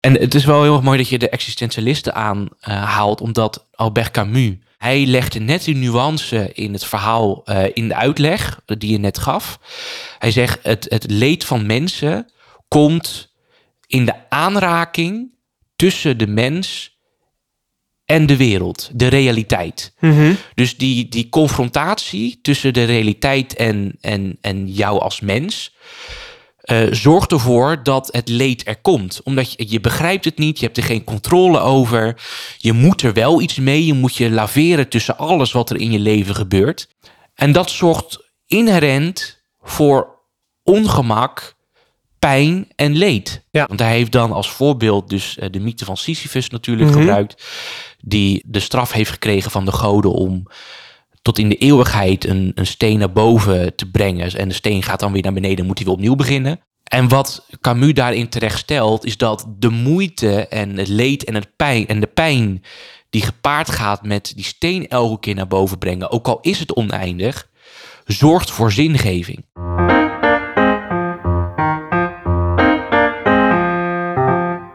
En het is wel heel erg mooi dat je de existentialisten aanhaalt, omdat Albert Camus, hij legde net die nuance in het verhaal, uh, in de uitleg die je net gaf. Hij zegt, het, het leed van mensen komt in de aanraking tussen de mens en de wereld, de realiteit. Mhm. Dus die, die confrontatie tussen de realiteit en, en, en jou als mens. Eh, zorgt ervoor dat het leed er komt. Omdat je, je begrijpt het niet, je hebt er geen controle over. Je moet er wel iets mee, je moet je laveren tussen alles wat er in je leven gebeurt. En dat zorgt inherent voor ongemak, pijn en leed. Ja. Want hij heeft dan als voorbeeld dus eh, de mythe van Sisyphus natuurlijk Mhm. gebruikt. Die de straf heeft gekregen van de goden om tot in de eeuwigheid een, een steen naar boven te brengen. En de steen gaat dan weer naar beneden, moet hij weer opnieuw beginnen. En wat Camus daarin terecht stelt, is dat de moeite en het leed en, het pijn, en de pijn die gepaard gaat met die steen elke keer naar boven brengen, ook al is het oneindig, zorgt voor zingeving.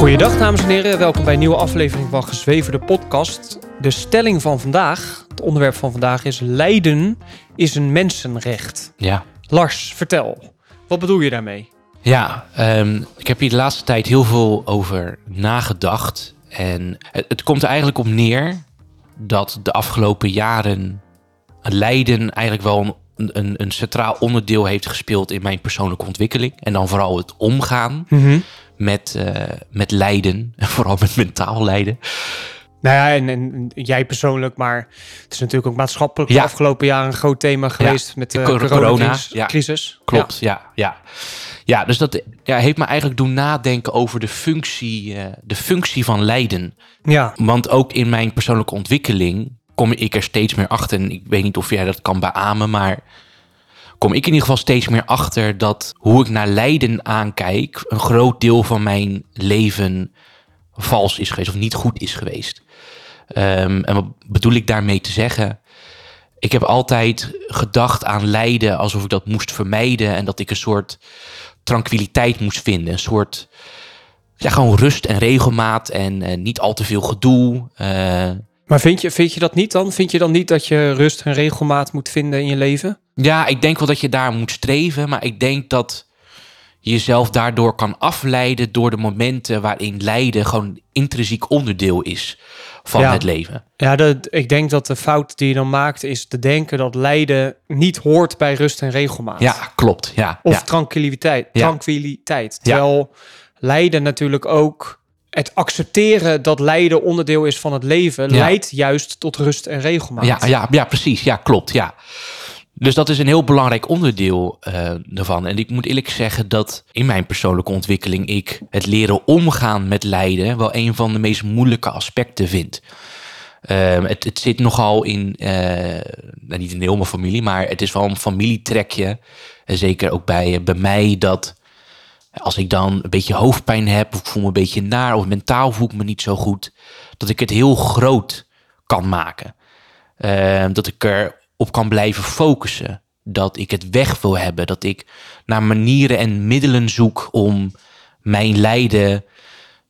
Goeiedag dames en heren, welkom bij een nieuwe aflevering van Gezweven de podcast. De stelling van vandaag, het onderwerp van vandaag is lijden is een mensenrecht. Ja. Lars, vertel, wat bedoel je daarmee? Ja, ehm, ik heb hier de laatste tijd heel veel over nagedacht. En het, het komt er eigenlijk op neer dat de afgelopen jaren lijden eigenlijk wel een, een, een centraal onderdeel heeft gespeeld in mijn persoonlijke ontwikkeling. En dan vooral het omgaan met, eh, met lijden, en vooral met mentaal lijden. Nou ja, en, en jij persoonlijk, maar het is natuurlijk ook maatschappelijk Ja. de afgelopen jaren een groot thema geweest met de De cor- coronacrisis. corona, ja. crisis. Klopt, ja, ja. Ja, dus dat ja, heeft me eigenlijk doen nadenken over de functie, eh, de functie van lijden. Ja. Want ook in mijn persoonlijke ontwikkeling kom ik er steeds meer achter. En ik weet niet of jij dat kan beamen, maar kom ik in ieder geval steeds meer achter dat hoe ik naar lijden aankijk, een groot deel van mijn leven vals is geweest of niet goed is geweest. Ehm, en wat bedoel ik daarmee te zeggen? Ik heb altijd gedacht aan lijden alsof ik dat moest vermijden en dat ik een soort tranquiliteit moest vinden. Een soort, ja, gewoon rust en regelmaat en eh, niet al te veel gedoe. Eh, Maar vind je, vind je dat niet dan? Vind je dan niet dat je rust en regelmaat moet vinden in je leven? Ja, ik denk wel dat je daar moet streven, maar ik denk dat je jezelf daardoor kan afleiden door de momenten waarin lijden gewoon intrinsiek onderdeel is van Ja. het leven. Ja, dat, ik denk dat de fout die je dan maakt is te denken dat lijden niet hoort bij rust en regelmaat. Ja, klopt. Ja, Of ja. tranquiliteit. Ja. tranquiliteit. Terwijl lijden natuurlijk ook het accepteren dat lijden onderdeel is van het leven, leidt juist tot rust en regelmaat. Ja, ja, ja, precies. Ja, klopt. Ja. Dus dat is een heel belangrijk onderdeel eh daarvan. En ik moet eerlijk zeggen dat in mijn persoonlijke ontwikkeling ik het leren omgaan met lijden wel een van de meest moeilijke aspecten vind. Ehm, het, het zit nogal in, eh, nou, niet in heel mijn familie, maar het is wel een familietrekje. En zeker ook bij, bij mij dat als ik dan een beetje hoofdpijn heb, of ik voel me een beetje naar, of mentaal voel ik me niet zo goed, dat ik het heel groot kan maken. Ehm, dat ik erop kan blijven focussen. Dat ik het weg wil hebben. Dat ik naar manieren en middelen zoek om mijn lijden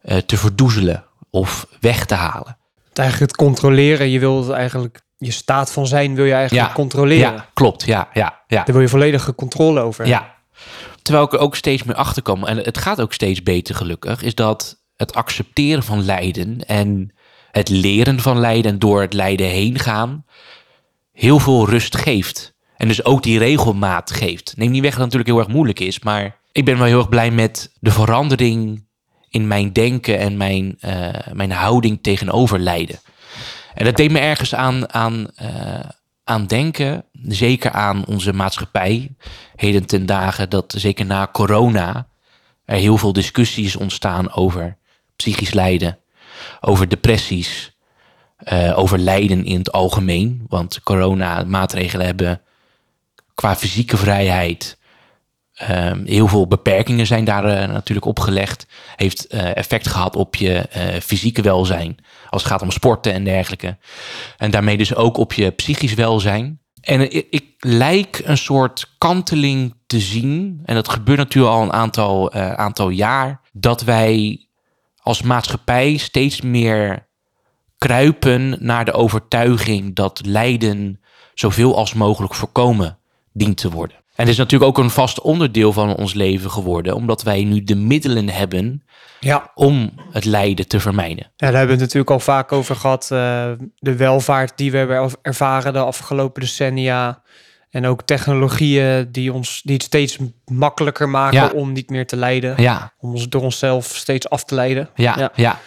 eh, te verdoezelen of weg te halen. Het eigenlijk het controleren, je wil het eigenlijk, je staat van zijn wil je eigenlijk Ja, controleren. Ja, klopt. Ja, ja, ja. Daar wil je volledige controle over. Ja. Terwijl ik er ook steeds meer achter kom, en het gaat ook steeds beter gelukkig, is dat het accepteren van lijden en het leren van lijden en door het lijden heen gaan heel veel rust geeft. En dus ook die regelmaat geeft. Neem niet weg dat het natuurlijk heel erg moeilijk is, maar ik ben wel heel erg blij met de verandering in mijn denken en mijn, eh, mijn houding tegenover lijden. En dat deed me ergens aan, aan, eh, aan denken, zeker aan onze maatschappij, heden ten dagen, dat zeker na corona er heel veel discussies ontstaan over psychisch lijden, over depressies, eh, over lijden in het algemeen. Want corona-maatregelen hebben qua fysieke vrijheid ehm, heel veel beperkingen zijn daar eh, natuurlijk opgelegd. Heeft eh, effect gehad op je fysieke welzijn. Als het gaat om sporten en dergelijke. En daarmee dus ook op je psychisch welzijn. En ik, ik lijk een soort kanteling te zien. En dat gebeurt natuurlijk al een aantal, aantal jaar. Dat wij als maatschappij steeds meer kruipen naar de overtuiging dat lijden zoveel als mogelijk voorkomen dient te worden. En het is natuurlijk ook een vast onderdeel van ons leven geworden, omdat wij nu de middelen hebben Ja. om het lijden te vermijden. Ja, daar hebben we het natuurlijk al vaak over gehad. eh, de welvaart die we hebben ervaren de afgelopen decennia. En ook technologieën die, ons, die het steeds makkelijker maken Ja. om niet meer te lijden. Ja, Om ons door onszelf steeds af te leiden. ja, Ja. ja.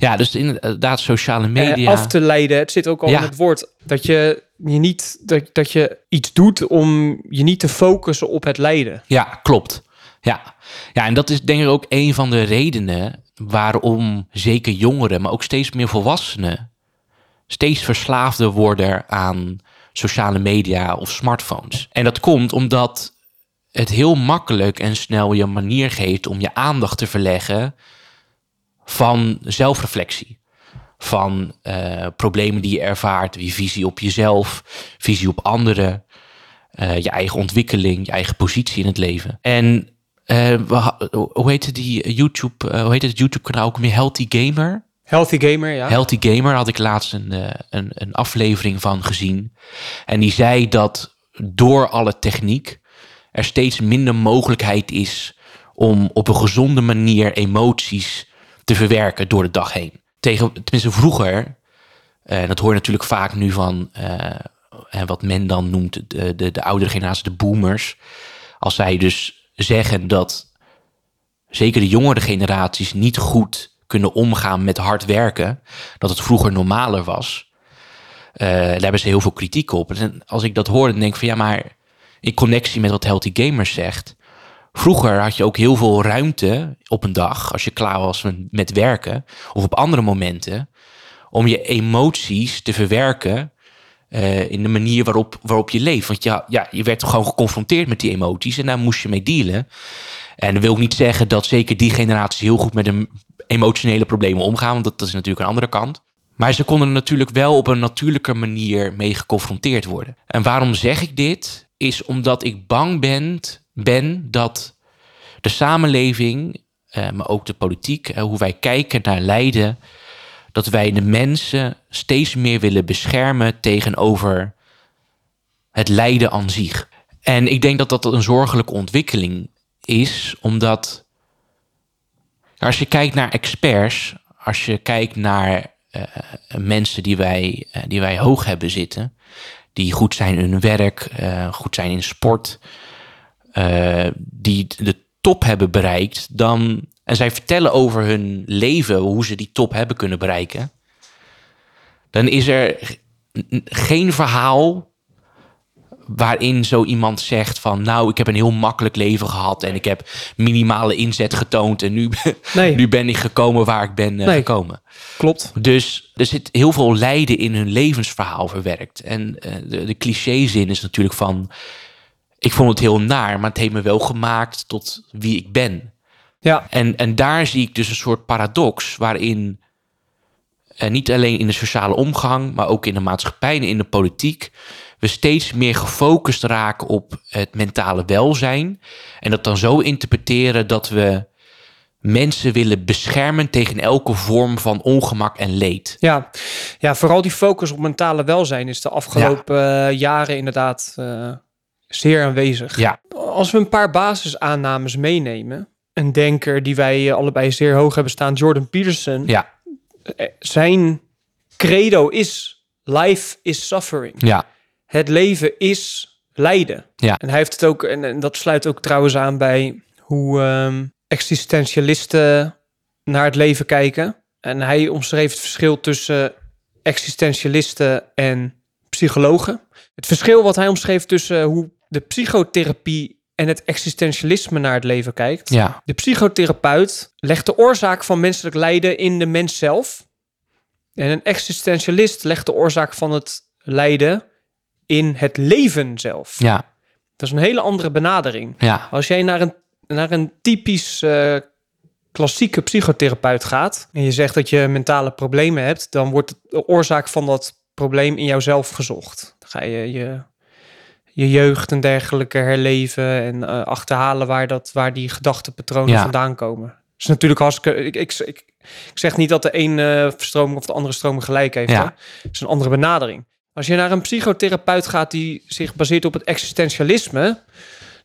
Ja. dus inderdaad sociale Eh, media. af te leiden, het zit ook al Ja. in het woord. Dat je, je niet, dat, dat je iets doet om je niet te focussen op het lijden. Ja, klopt. Ja. ja, en dat is denk ik ook een van de redenen waarom zeker jongeren, maar ook steeds meer volwassenen, steeds verslaafder worden aan sociale media of smartphones. En dat komt omdat het heel makkelijk en snel je manier geeft om je aandacht te verleggen van zelfreflectie. Van eh, problemen die je ervaart, je visie op jezelf, visie op anderen, eh, je eigen ontwikkeling, je eigen positie in het leven. En eh, hoe heette die YouTube, hoe heet het YouTube kanaal ook meer Healthy Gamer? Healthy gamer, ja. Healthy Gamer had ik laatst een, een, een aflevering van gezien. En die zei dat door alle techniek er steeds minder mogelijkheid is om op een gezonde manier emoties te verwerken door de dag heen. Tegen, tenminste vroeger, en dat hoor je natuurlijk vaak nu van eh, en wat men dan noemt de, de, de oudere generatie, de boomers. Als zij dus zeggen dat zeker de jongere generaties niet goed kunnen omgaan met hard werken, dat het vroeger normaler was. Eh, daar hebben ze heel veel kritiek op. En als ik dat hoor, dan denk ik van ja, maar in connectie met wat Healthy Gamers zegt. Vroeger had je ook heel veel ruimte op een dag, als je klaar was met- werken, of op andere momenten, om je emoties te verwerken eh, in de manier waarop, waarop je leeft. Want ja, ja, je werd gewoon geconfronteerd met die emoties en daar moest je mee dealen. En dat wil ik niet zeggen dat zeker die generatie heel goed met de emotionele problemen omgaan, want dat, dat is natuurlijk een andere kant. Maar ze konden er natuurlijk wel op een natuurlijke manier mee geconfronteerd worden. En waarom zeg ik dit? Is omdat ik bang ben, ben dat de samenleving, eh, maar ook de politiek, eh, hoe wij kijken naar lijden, dat wij de mensen steeds meer willen beschermen tegenover het lijden aan zich. En ik denk dat dat een zorgelijke ontwikkeling is, omdat als je kijkt naar experts, als je kijkt naar eh, mensen die wij, die wij hoog hebben zitten, die goed zijn in hun werk, goed zijn in sport, eh, die de top hebben bereikt, dan, en zij vertellen over hun leven, hoe ze die top hebben kunnen bereiken, dan is er geen verhaal waarin zo iemand zegt van nou, ik heb een heel makkelijk leven gehad en ik heb minimale inzet getoond en nu, Nee. nu ben ik gekomen waar ik ben eh, Nee. gekomen. Klopt. Dus er zit heel veel lijden in hun levensverhaal verwerkt. En eh, de, de clichézin is natuurlijk van... ik vond het heel naar, maar het heeft me wel gemaakt tot wie ik ben. Ja, En, en daar zie ik dus een soort paradox waarin... eh, niet alleen in de sociale omgang, maar ook in de maatschappij en in de politiek... we steeds meer gefocust raken op het mentale welzijn. En dat dan zo interpreteren dat we mensen willen beschermen tegen elke vorm van ongemak en leed. ja. ja, vooral die focus op mentale welzijn is de afgelopen eh, jaren inderdaad eh, zeer aanwezig. Ja, Als we een paar basisaannames meenemen. Een denker die wij eh, allebei zeer hoog hebben staan, Jordan Peterson. ja, eh, Zijn credo is life is suffering. ja, Het leven is lijden. Ja. En hij heeft het ook, en, en dat sluit ook trouwens aan bij hoe ehm, existentialisten naar het leven kijken. En hij omschreef het verschil tussen existentialisten en psychologen. Het verschil wat hij omschreef tussen hoe de psychotherapie en het existentialisme naar het leven kijkt. ja, De psychotherapeut legt de oorzaak van menselijk lijden in de mens zelf. En een existentialist legt de oorzaak van het lijden in het leven zelf. Ja, Dat is een hele andere benadering. ja, Als jij naar een, naar een typisch eh, klassieke psychotherapeut gaat en je zegt dat je mentale problemen hebt, dan wordt de oorzaak van dat probleem in jouzelf gezocht. Dan ga je je, je jeugd en dergelijke herleven en eh, achterhalen waar, dat, waar die gedachtepatronen Ja. vandaan komen. Is natuurlijk hartstikke... Ik, ik, ik, ik zeg niet dat de ene stroming of de andere stroming gelijk heeft. Ja. Het is een andere benadering. Als je naar een psychotherapeut gaat die zich baseert op het existentialisme,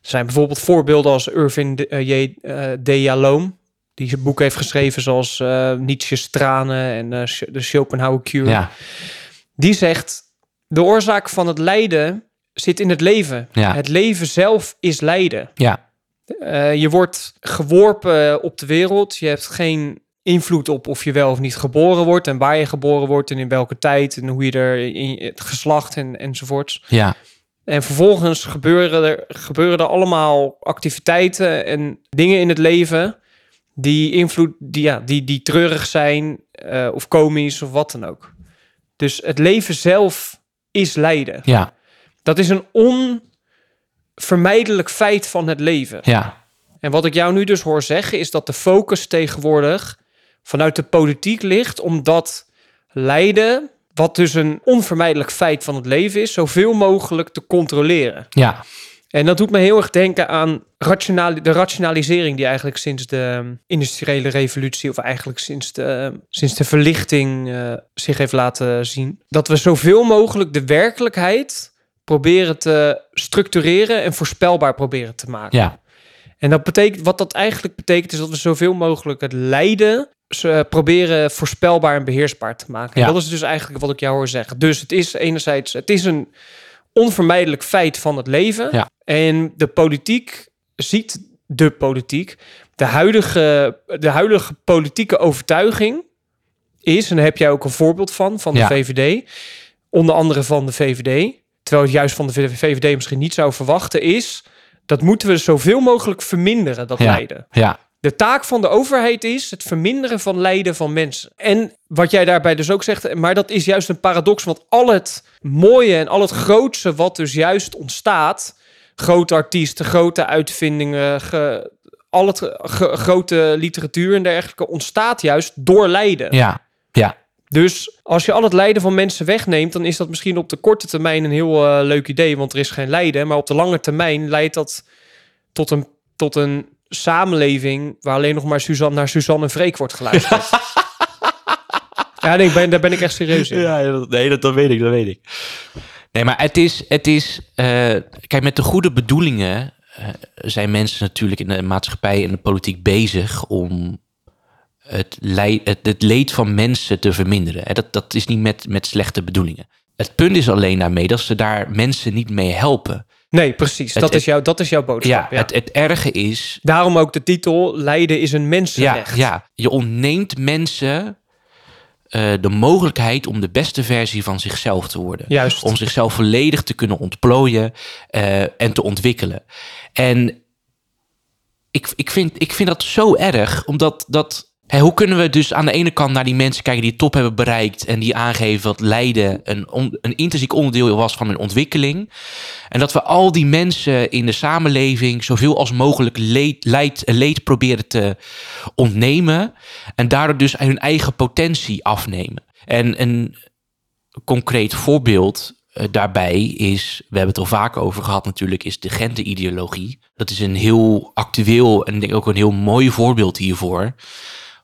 er zijn bijvoorbeeld voorbeelden als Irvin de, eh, J. eh, de Jaloom, die zijn boek heeft geschreven zoals eh, Nietzsche's tranen en eh, de Schopenhauer Cure. ja, Die zegt, de oorzaak van het lijden zit in het leven. Ja. Het leven zelf is lijden. ja, Eh, je wordt geworpen op de wereld. Je hebt geen invloed op of je wel of niet geboren wordt en waar je geboren wordt en in welke tijd en hoe je er in het geslacht en, enzovoorts. ja, En vervolgens gebeuren er, gebeuren er allemaal activiteiten en dingen in het leven die invloed, die, ja, die, die treurig zijn eh, of komisch of wat dan ook. Dus het leven zelf is lijden. ja, Dat is een onvermijdelijk feit van het leven. ja, En wat ik jou nu dus hoor zeggen is dat de focus tegenwoordig vanuit de politiek ligt om dat lijden, wat dus een onvermijdelijk feit van het leven is, zoveel mogelijk te controleren. ja, En dat doet me heel erg denken aan rationali- de rationalisering die eigenlijk sinds de industriële revolutie, of eigenlijk sinds de, sinds de verlichting, eh, zich heeft laten zien. Dat we zoveel mogelijk de werkelijkheid proberen te structureren en voorspelbaar proberen te maken. ja, En dat betekent, wat dat eigenlijk betekent, is dat we zoveel mogelijk het lijden ze proberen voorspelbaar en beheersbaar te maken. Ja. Dat is dus eigenlijk wat ik jou hoor zeggen. Dus het is enerzijds, het is een onvermijdelijk feit van het leven. Ja. En de politiek ziet de politiek, de huidige, de huidige politieke overtuiging is, en daar heb jij ook een voorbeeld van, van de Ja. VVD, onder andere van de VVD, terwijl het juist van de VVD misschien niet zou verwachten, is dat moeten we zoveel mogelijk verminderen, dat Ja. lijden. ja, De taak van de overheid is het verminderen van lijden van mensen. En wat jij daarbij dus ook zegt, maar dat is juist een paradox, want al het mooie en al het grootste wat dus juist ontstaat, grote artiesten, grote uitvindingen, ge- al het ge- grote literatuur en dergelijke, ontstaat juist door lijden. ja, ja, Dus als je al het lijden van mensen wegneemt, dan is dat misschien op de korte termijn een heel eh, leuk idee, want er is geen lijden. Maar op de lange termijn leidt dat tot een, tot een samenleving waar alleen nog maar Suzanne, naar Suzanne en Freek wordt geluisterd. ja, nee, ben, daar ben ik echt serieus in. Ja, dat, nee, dat, dat weet ik, dat weet ik. Nee, maar het is, het is eh, kijk, met de goede bedoelingen eh, zijn mensen natuurlijk in de maatschappij en de politiek bezig om het, lei- het, het leed van mensen te verminderen. Dat, dat is niet met, met slechte bedoelingen. Het punt is alleen daarmee dat ze daar mensen niet mee helpen. Nee, precies. Het- dat, is jouw, dat is jouw boodschap. Ja, Ja, Het, het erge is, Daarom ook de titel, lijden is een ja, mensenrecht. ja, je ontneemt mensen eh, de mogelijkheid om de beste versie van zichzelf te worden. Juist. Om zichzelf volledig te kunnen ontplooien eh, en te ontwikkelen. En ik, ik, vind, ik vind dat zo erg, omdat dat. Hoe kunnen we dus aan de ene kant naar die mensen kijken die top hebben bereikt en die aangeven dat lijden een, een intrinsiek onderdeel was van hun ontwikkeling. En dat we al die mensen in de samenleving zoveel als mogelijk leed, leed, leed proberen te ontnemen. En daardoor dus hun eigen potentie afnemen. En een concreet voorbeeld eh, daarbij is, we hebben het al vaak over gehad natuurlijk, is de genderideologie. Dat is een heel actueel en ik denk ook een heel mooi voorbeeld hiervoor.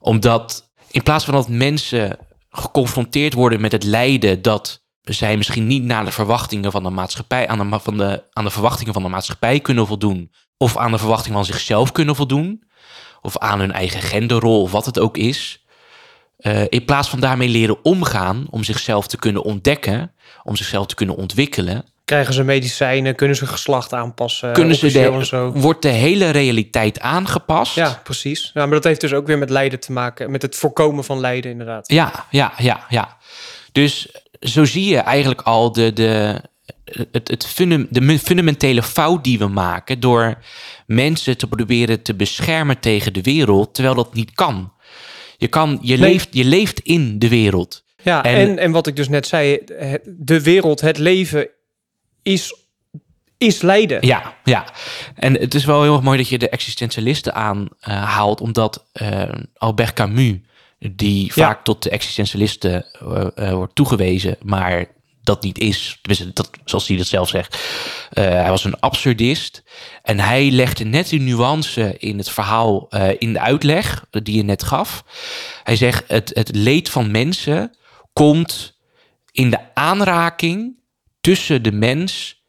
Omdat in plaats van dat mensen geconfronteerd worden met het lijden dat zij misschien niet naar de verwachtingen van de maatschappij, aan de, van de, aan de verwachtingen van de maatschappij kunnen voldoen, of aan de verwachtingen van zichzelf kunnen voldoen, of aan hun eigen genderrol, of wat het ook is. Eh, in plaats van daarmee leren omgaan, om zichzelf te kunnen ontdekken, om zichzelf te kunnen ontwikkelen, Krijgen ze medicijnen, kunnen ze geslacht aanpassen. kunnen ze en de, zo. wordt de hele realiteit aangepast. Ja, precies. Ja, maar dat heeft dus ook weer met lijden te maken. Met het voorkomen van lijden, inderdaad. Ja, ja, ja, ja. Dus zo zie je eigenlijk al de, de, het, het de fundamentele fout die we maken door mensen te proberen te beschermen tegen de wereld, terwijl dat niet kan. Je, kan, je, Nee. leeft, je leeft in de wereld. Ja, En- en, en, wat ik dus net zei, de wereld, het leven is, is lijden. Ja, ja. En het is wel heel erg mooi dat je de existentialisten aanhaalt, omdat eh, Albert Camus, die Ja. vaak tot de existentialisten eh, eh, wordt toegewezen, maar dat niet is, dat, zoals hij dat zelf zegt. Eh, hij was een absurdist en hij legde net die nuance in het verhaal, eh, in de uitleg die je net gaf. Hij zegt, het, het leed van mensen komt in de aanraking tussen de mens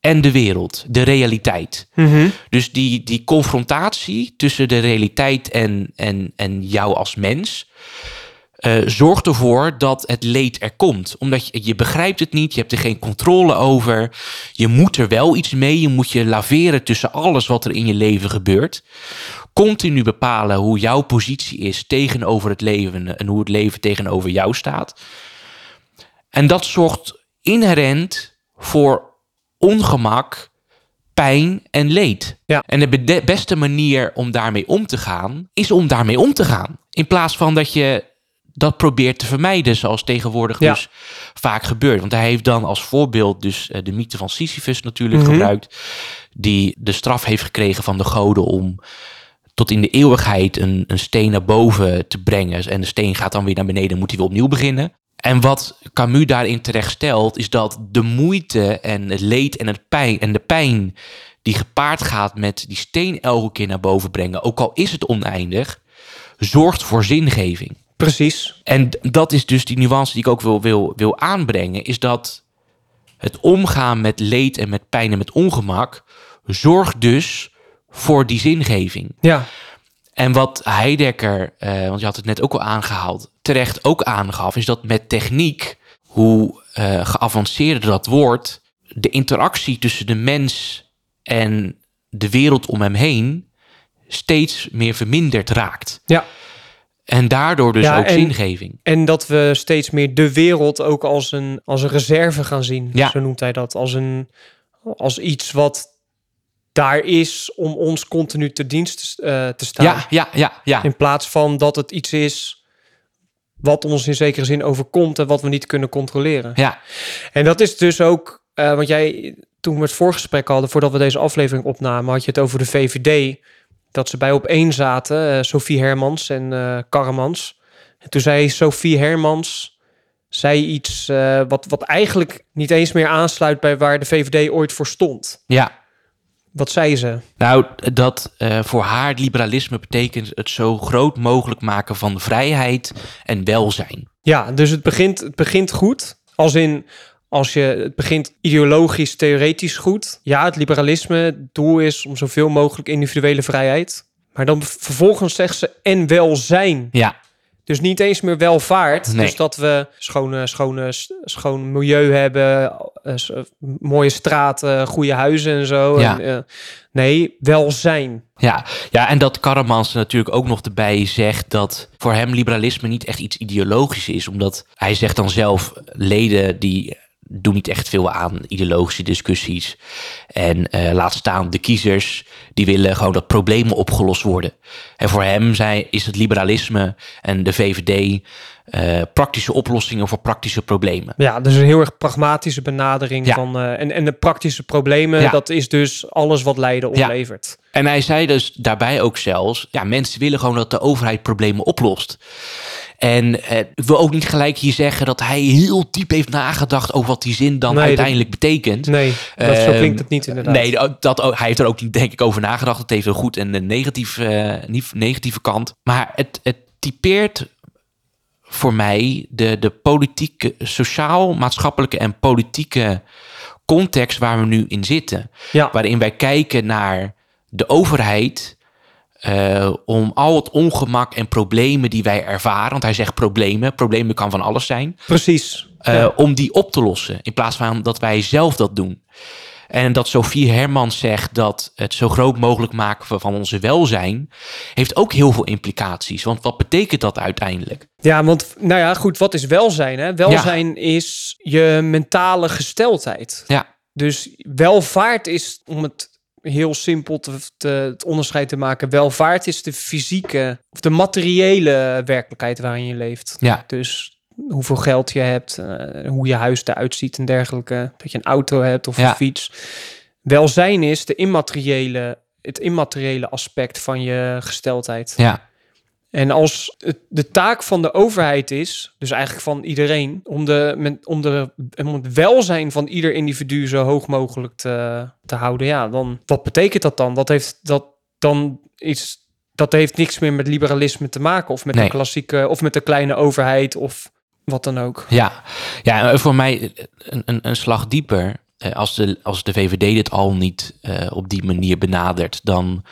en de wereld, de realiteit. Mhm. Dus die, die confrontatie tussen de realiteit en, en, en jou als mens. eh, zorgt ervoor dat het leed er komt. Omdat je, je begrijpt het niet, je hebt er geen controle over. Je moet er wel iets mee, je moet je laveren tussen alles wat er in je leven gebeurt. Continu bepalen hoe jouw positie is tegenover het leven en hoe het leven tegenover jou staat. En dat zorgt inherent voor ongemak, pijn en leed. Ja. En de beste manier om daarmee om te gaan, is om daarmee om te gaan. In plaats van dat je dat probeert te vermijden, zoals tegenwoordig Ja. dus vaak gebeurt. Want hij heeft dan als voorbeeld dus eh, de mythe van Sisyphus natuurlijk Mhm. gebruikt, die de straf heeft gekregen van de goden om tot in de eeuwigheid een, een steen naar boven te brengen. En de steen gaat dan weer naar beneden, moet hij weer opnieuw beginnen. En wat Camus daarin terecht stelt, is dat de moeite en het leed en, het pijn, en de pijn die gepaard gaat met die steen elke keer naar boven brengen, ook al is het oneindig, zorgt voor zingeving. Precies. En dat is dus die nuance die ik ook wil, wil, wil aanbrengen, is dat het omgaan met leed en met pijn en met ongemak zorgt dus voor die zingeving. Ja, En wat Heidegger, eh, want je had het net ook al aangehaald, terecht ook aangaf, is dat met techniek, hoe eh, geavanceerder dat wordt, de interactie tussen de mens en de wereld om hem heen steeds meer verminderd raakt. ja. En daardoor dus Ja, ook en- zingeving. En dat we steeds meer de wereld ook als een, als een reserve gaan zien. Ja. Zo noemt hij dat. Als, een, als iets wat daar is om ons continu te dienst eh, te staan. Ja, ja, ja, ja. In plaats van dat het iets is wat ons in zekere zin overkomt en wat we niet kunnen controleren. Ja, En dat is dus ook, eh, want jij, toen we het voorgesprek hadden, voordat we deze aflevering opnamen, had je het over de VVD. Dat ze bij op één zaten, eh, Sophie Hermans en eh Karremans. En toen zei Sophie Hermans, zei iets wat, wat eigenlijk niet eens meer aansluit bij waar de VVD ooit voor stond. ja. Wat zei ze? Nou, dat eh, voor haar het liberalisme betekent het zo groot mogelijk maken van vrijheid en welzijn. Ja, dus het begint, het begint goed. Als in, als je, het begint ideologisch, theoretisch goed. Ja, het liberalisme, het doel is om zoveel mogelijk individuele vrijheid. Maar dan vervolgens zegt ze en welzijn. Ja, Dus niet eens meer welvaart. Nee. Dus dat we schone, schone, schoon milieu hebben, eh, eh, mooie straten, goede huizen en zo. Ja. En, eh, nee, welzijn. ja, ja, en dat Karremans natuurlijk ook nog erbij zegt dat voor hem liberalisme niet echt iets ideologisch is. Omdat hij zegt dan zelf, leden die doen niet echt veel aan ideologische discussies. En eh, laat staan de kiezers, die willen gewoon dat problemen opgelost worden. En voor hem zijn, is het liberalisme en de VVD eh, praktische oplossingen voor praktische problemen. Ja, dus een heel erg pragmatische benadering Ja. van. eh, en, en de praktische problemen, Ja. dat is dus alles wat lijden Ja. oplevert. En hij zei dus daarbij ook zelfs, ja, mensen willen gewoon dat de overheid problemen oplost. En eh, ik wil ook niet gelijk hier zeggen dat hij heel diep heeft nagedacht over wat die zin dan Nee, dat- uiteindelijk betekent. Nee, dat, zo Ehm, klinkt het niet inderdaad. Nee, dat, hij heeft er ook niet, denk ik, over nagedacht. Het heeft een goed en een negatief, niet- negatieve kant. Maar het, het typeert voor mij de, de politieke, sociaal, maatschappelijke en politieke context waar we nu in zitten. Ja, Waarin wij kijken naar de overheid eh, om al het ongemak en problemen die wij ervaren. Want hij zegt problemen, problemen kan van alles zijn. precies. eh, Ja. Om die op te lossen. In plaats van dat wij zelf dat doen. En dat Sophie Hermans zegt dat het zo groot mogelijk maken van onze welzijn. heeft ook heel veel implicaties. Want wat betekent dat uiteindelijk? Ja, want nou ja, goed, wat is welzijn? Hè? Welzijn is je mentale gesteldheid. Ja, Dus welvaart is, om het heel simpel te, te, het onderscheid te maken, welvaart is de fysieke of de materiële werkelijkheid waarin je leeft. ja, Dus hoeveel geld je hebt, eh, hoe je huis eruit ziet en dergelijke. Dat je een auto hebt of Ja. een fiets. Welzijn is de immateriële, het immateriële aspect van je gesteldheid. Ja, En als het de taak van de overheid is, dus eigenlijk van iedereen, om, de, om, de, om het welzijn van ieder individu zo hoog mogelijk te, te houden, ja, dan wat betekent dat dan? Dat heeft dat dan iets. Dat heeft niks meer met liberalisme te maken, of met Nee. een klassieke, of met de kleine overheid, of wat dan ook. ja. ja voor mij een, een, een slag dieper. Eh, Als de, als de VVD dit al niet eh, op die manier benadert, dan,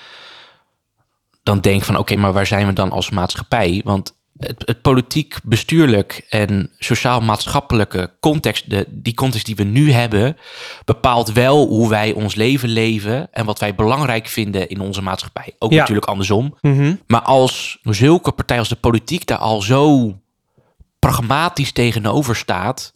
dan denk van oké, maar waar zijn we dan als maatschappij? Want het, het politiek, bestuurlijk en sociaal-maatschappelijke context, de, die context die we nu hebben, bepaalt wel hoe wij ons leven leven en wat wij belangrijk vinden in onze maatschappij. Ook Ja. natuurlijk andersom. Mhm. Maar als zulke partijen als de politiek daar al zo pragmatisch tegenover staat.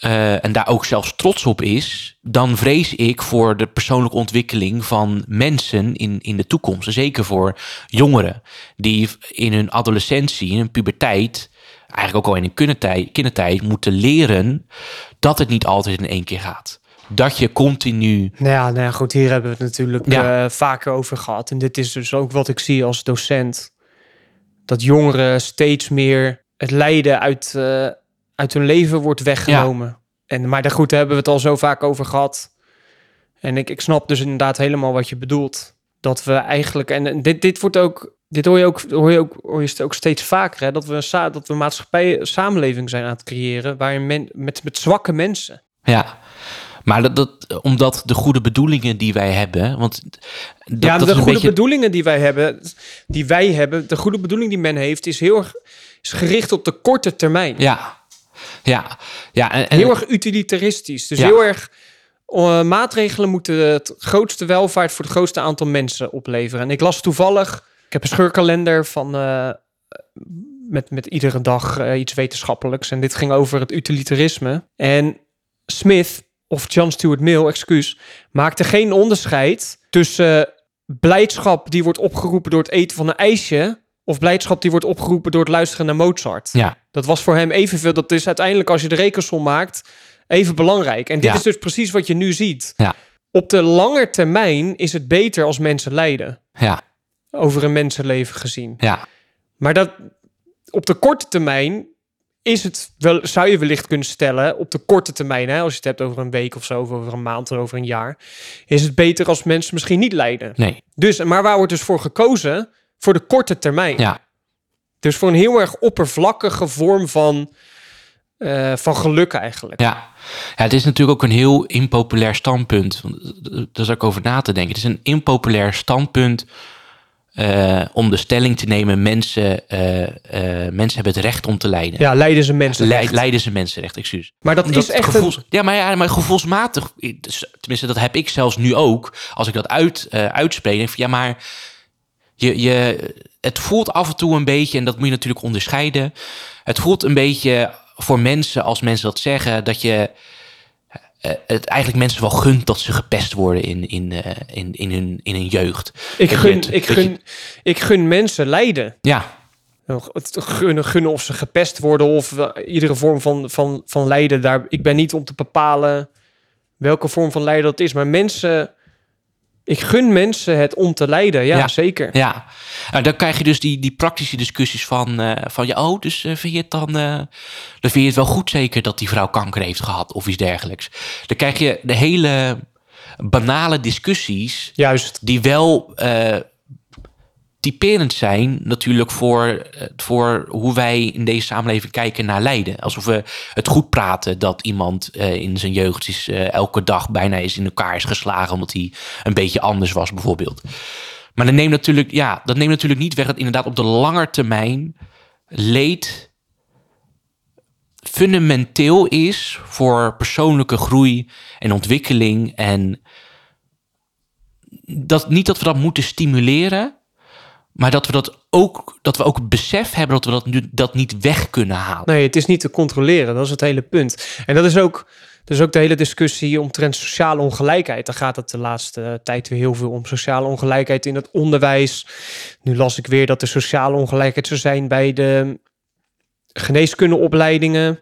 Eh, en daar ook zelfs trots op is, dan vrees ik voor de persoonlijke ontwikkeling van mensen in, in de toekomst. Zeker voor jongeren die in hun adolescentie, in hun puberteit, eigenlijk ook al in hun kindertijd, kindertijd moeten leren dat het niet altijd in één keer gaat. Dat je continu. Nou ja, nou ja, goed, hier hebben we het natuurlijk Ja. eh, vaker over gehad. En dit is dus ook wat ik zie als docent. Dat jongeren steeds meer het lijden uit, eh, uit hun leven wordt weggenomen. En, maar daar goed, daar hebben we het al zo vaak over gehad. En ik, ik snap dus inderdaad helemaal wat je bedoelt. Dat we eigenlijk, en dit, dit wordt ook, dit hoor je ook, hoor je ook, hoor je het ook steeds vaker, hè, dat we een, dat we maatschappij, samenleving zijn aan het creëren, waarin men, met, met zwakke mensen. Ja. Maar dat, dat, omdat de goede bedoelingen die wij hebben. Want dat, ja, dat de goede beetje. bedoelingen die wij hebben, die wij hebben, de goede bedoeling die men heeft, is heel erg is gericht op de korte termijn. Ja. Ja. ja en, en- heel erg utilitaristisch. Dus Ja. heel erg eh, maatregelen moeten het grootste welvaart voor het grootste aantal mensen opleveren. En ik las toevallig, ik heb een scheurkalender van eh, met, met iedere dag eh, iets wetenschappelijks. En dit ging over het utilitarisme. En Smith, of John Stuart Mill, excuus, maakte geen onderscheid tussen blijdschap die wordt opgeroepen door het eten van een ijsje. Of blijdschap die wordt opgeroepen door het luisteren naar Mozart. ja. Dat was voor hem evenveel. Dat is uiteindelijk, als je de rekensom maakt, even belangrijk. En dit Ja. is dus precies wat je nu ziet. Ja. Op de lange termijn is het beter als mensen lijden. Ja. Over een mensenleven gezien. Ja. Maar dat op de korte termijn is het wel, zou je wellicht kunnen stellen, op de korte termijn, hè, als je het hebt over een week of zo, of over een maand of over een jaar, is het beter als mensen misschien niet lijden. Nee. Dus, maar waar wordt dus voor gekozen? Voor de korte termijn. Ja. Dus voor een heel erg oppervlakkige vorm van, eh, van geluk eigenlijk. Ja. ja, het is natuurlijk ook een heel impopulair standpunt. Want, eh, Daar zou ik over na te denken. Het is een impopulair standpunt eh, om de stelling te nemen: mensen, eh, eh, mensen hebben het recht om te lijden. Ja, lijden ze mensen. Le- Leiden ze mensenrecht, excuus. Maar dat is echt gevoels, een... Ja, maar, ja, maar gevoelsmatig, dus, tenminste dat heb ik zelfs nu ook, als ik dat uit, eh uitspreek, ja, maar je, je, het voelt af en toe een beetje, en dat moet je natuurlijk onderscheiden, het voelt een beetje voor mensen, als mensen dat zeggen, dat je eh, het eigenlijk mensen wel gunt dat ze gepest worden in, in, eh, in, in, hun, in hun jeugd. Ik gun, het- ik, je- gun, ik gun mensen lijden. Ja, Het gunnen, gunnen of ze gepest worden of iedere vorm van, van, van lijden. Daar, ik ben niet om te bepalen welke vorm van lijden dat is. Maar mensen... Ik gun mensen het om te lijden. Ja, Ja. zeker. Ja, nou, dan krijg je dus die, die praktische discussies van, eh, van ja, oh, dus eh, vind je het dan, eh, dan vind je het wel goed zeker dat die vrouw kanker heeft gehad of iets dergelijks. Dan krijg je de hele banale discussies Juist. die wel typerend zijn natuurlijk voor, eh, voor hoe wij in deze samenleving kijken naar lijden. Alsof we het goed praten dat iemand eh, in zijn jeugd is, eh, elke dag bijna is in elkaar is geslagen omdat hij een beetje anders was bijvoorbeeld. Maar dat neemt natuurlijk, ja, dat neemt natuurlijk niet weg dat inderdaad op de lange termijn leed fundamenteel is voor persoonlijke groei en ontwikkeling. En dat, niet dat we dat moeten stimuleren, maar dat we dat ook, dat we ook het besef hebben dat we dat, nu, dat niet weg kunnen halen. Nee, het is niet te controleren. Dat is het hele punt. En dat is ook, dat is ook de hele discussie omtrent sociale ongelijkheid. Daar gaat het de laatste tijd weer heel veel om. Sociale ongelijkheid in het onderwijs. Nu las ik weer dat er sociale ongelijkheid zou zijn bij de, geneeskundeopleidingen.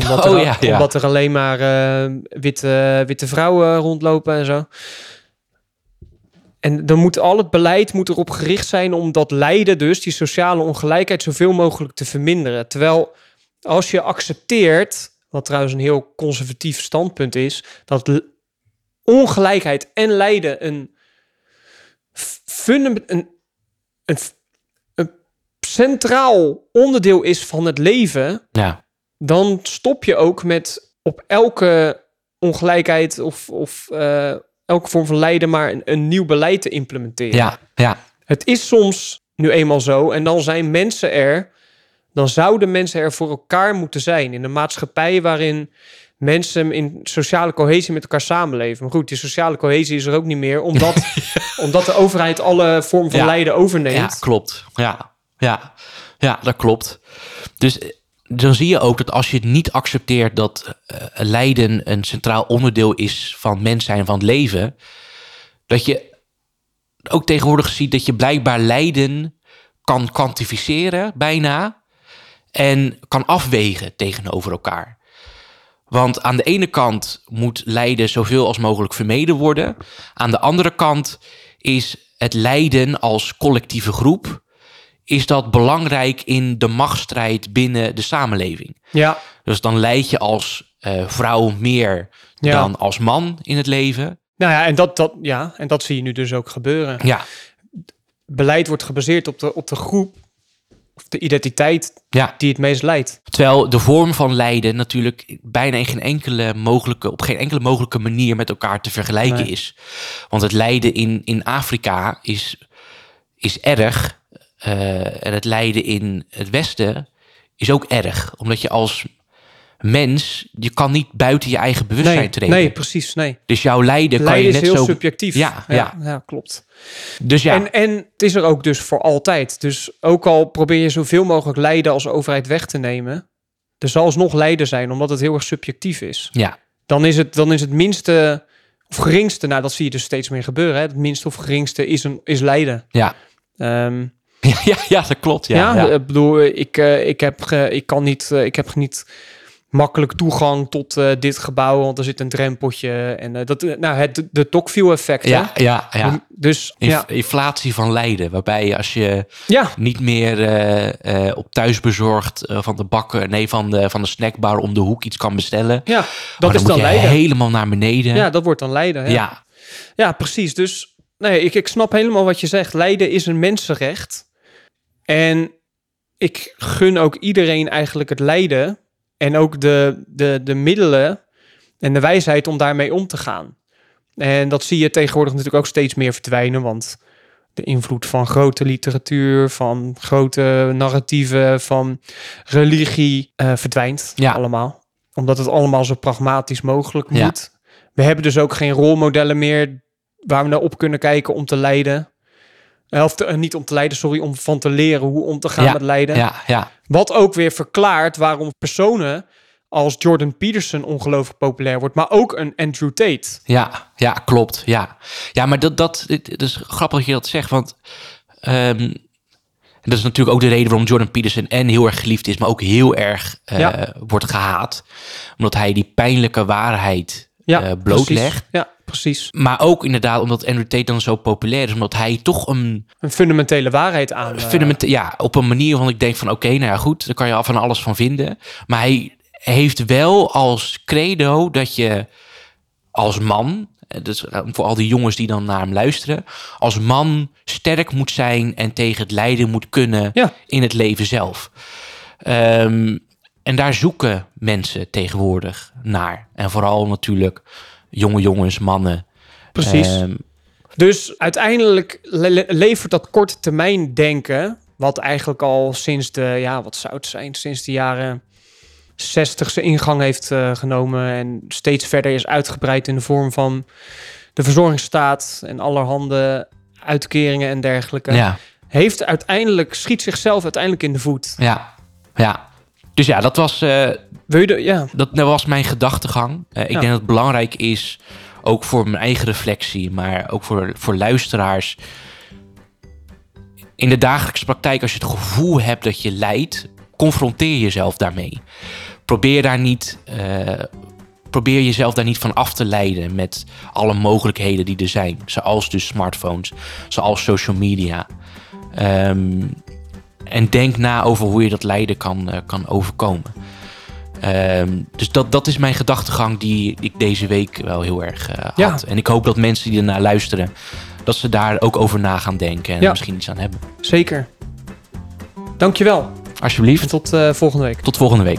Omdat, Oh, er, ja, ja. omdat er alleen maar eh, witte, witte vrouwen rondlopen en zo. En dan moet al het beleid moet erop gericht zijn om dat lijden, dus die sociale ongelijkheid, zoveel mogelijk te verminderen. Terwijl als je accepteert, wat trouwens een heel conservatief standpunt is, dat ongelijkheid en lijden een fundament, een, een centraal onderdeel is van het leven, Ja, dan stop je ook met op elke ongelijkheid of, of eh, elke vorm van lijden maar een, een nieuw beleid te implementeren. ja, ja. Het is soms nu eenmaal zo en dan zijn mensen er, dan zouden mensen er voor elkaar moeten zijn in een maatschappij waarin mensen in sociale cohesie met elkaar samenleven. Maar goed, die sociale cohesie is er ook niet meer, omdat, omdat de overheid alle vormen van Ja. lijden overneemt. Ja, klopt. Ja, ja, ja, dat klopt. Dus dan zie je ook dat als je het niet accepteert dat eh, lijden een centraal onderdeel is van mens zijn, van het leven, dat je ook tegenwoordig ziet dat je blijkbaar lijden kan kwantificeren, bijna, en kan afwegen tegenover elkaar. Want aan de ene kant moet lijden zoveel als mogelijk vermeden worden. Aan de andere kant is het lijden als collectieve groep is dat belangrijk in de machtsstrijd binnen de samenleving. Ja, Dus dan leid je als eh, vrouw meer Ja. dan als man in het leven. nou ja, en dat, dat, ja, en dat zie je nu dus ook gebeuren. Ja, Beleid wordt gebaseerd op de, op de groep of de identiteit ja. die het meest leidt. Terwijl de vorm van lijden natuurlijk bijna in geen enkele mogelijke, op geen enkele mogelijke manier met elkaar te vergelijken Nee. is. Want het lijden in, in Afrika is, is erg. Eh, en het lijden in het Westen is ook erg. Omdat je als mens, je kan niet buiten je eigen bewustzijn Nee, treden. nee, precies, nee. Dus jouw lijden, kan je is net heel zo... subjectief. Ja, ja, ja. klopt. Dus ja, En, en het is er ook dus voor altijd. Dus ook al probeer je zoveel mogelijk lijden als overheid weg te nemen, er zal alsnog lijden zijn, omdat het heel erg subjectief is. ja, Dan is het, dan is het minste of geringste, nou dat zie je dus steeds meer gebeuren. Hè? Het minste of geringste is, een, is lijden. ja. Ehm, Ja, ja, ja, dat klopt. Ja, ja, ja. ik bedoel, ik, eh, ik, heb, ik kan niet, eh, ik heb niet makkelijk toegang tot eh, dit gebouw, want er zit een drempeltje. En eh, dat, nou, het de, Tocqueville effect. hè? ja, ja, ja. Dus Inf- ja, Inflatie van lijden, waarbij als je ja, niet meer eh, op thuisbezorgd van de bakker, nee, van de, van de snackbar om de hoek iets kan bestellen. ja, dat is moet dan je lijden. helemaal naar beneden. Ja, dat wordt dan lijden. Ja, ja. ja. precies. Dus nee, ik, ik snap helemaal wat je zegt. Lijden is een mensenrecht. En ik gun ook iedereen eigenlijk het lijden. En ook de, de, de middelen en de wijsheid om daarmee om te gaan. En dat zie je tegenwoordig natuurlijk ook steeds meer verdwijnen. Want de invloed van grote literatuur, van grote narratieven, van religie eh, verdwijnt Ja. allemaal. Omdat het allemaal zo pragmatisch mogelijk Ja. moet. We hebben dus ook geen rolmodellen meer waar we naar op kunnen kijken om te leiden. Eh, Of te- eh, niet om te leiden, sorry, om van te leren hoe om te gaan Ja, met lijden. ja, ja, Wat ook weer verklaart waarom personen als Jordan Peterson ongelooflijk populair wordt, maar ook een Andrew Tate. ja, ja, klopt. Ja, ja maar dat, dat, is grappig dat je dat zegt, want ehm, dat is natuurlijk ook de reden waarom Jordan Peterson en heel erg geliefd is, maar ook heel erg eh, Ja. wordt gehaat. Omdat hij die pijnlijke waarheid Ja, blootlegt. precies. Ja, precies. Maar ook inderdaad omdat Andrew Tate dan zo populair is, omdat hij toch een Een fundamentele waarheid aan. eh, fundament, ja, op een manier waarvan ik denk van oké, nou ja, goed, daar kan je al van alles van vinden. Maar hij heeft wel als credo dat je als man, dus voor al die jongens die dan naar hem luisteren, als man sterk moet zijn en tegen het lijden moet kunnen Ja. in het leven zelf. Ehm, en daar zoeken mensen tegenwoordig naar. En vooral natuurlijk jonge jongens, mannen. Precies. Ehm, Dus uiteindelijk le- le- levert dat korte termijn denken, wat eigenlijk al sinds de, ja, wat zou het zijn, sinds de jaren 60 zijn ingang heeft eh, genomen en steeds verder is uitgebreid in de vorm van de verzorgingsstaat en allerhande uitkeringen en dergelijke. ja. Heeft uiteindelijk, schiet zichzelf uiteindelijk in de voet. Ja, ja. Dus ja, dat was, eh, Wil je de, ja, dat, dat was mijn gedachtegang. Eh, ik Ja. denk dat het belangrijk is, ook voor mijn eigen reflectie, maar ook voor, voor luisteraars. In de dagelijkse praktijk, als je het gevoel hebt dat je lijdt confronteer jezelf daarmee. Probeer daar niet. eh, probeer jezelf daar niet van af te leiden met alle mogelijkheden die er zijn. Zoals dus smartphones, zoals social media. Ehm, en denk na over hoe je dat lijden kan, eh, kan overkomen. Ehm, dus dat, dat is mijn gedachtegang die ik deze week wel heel erg eh, Ja. had. En ik hoop dat mensen die ernaar luisteren, dat ze daar ook over na gaan denken en Ja. misschien iets aan hebben. Zeker. Dankjewel. Alsjeblieft, En tot eh, volgende week. tot volgende week.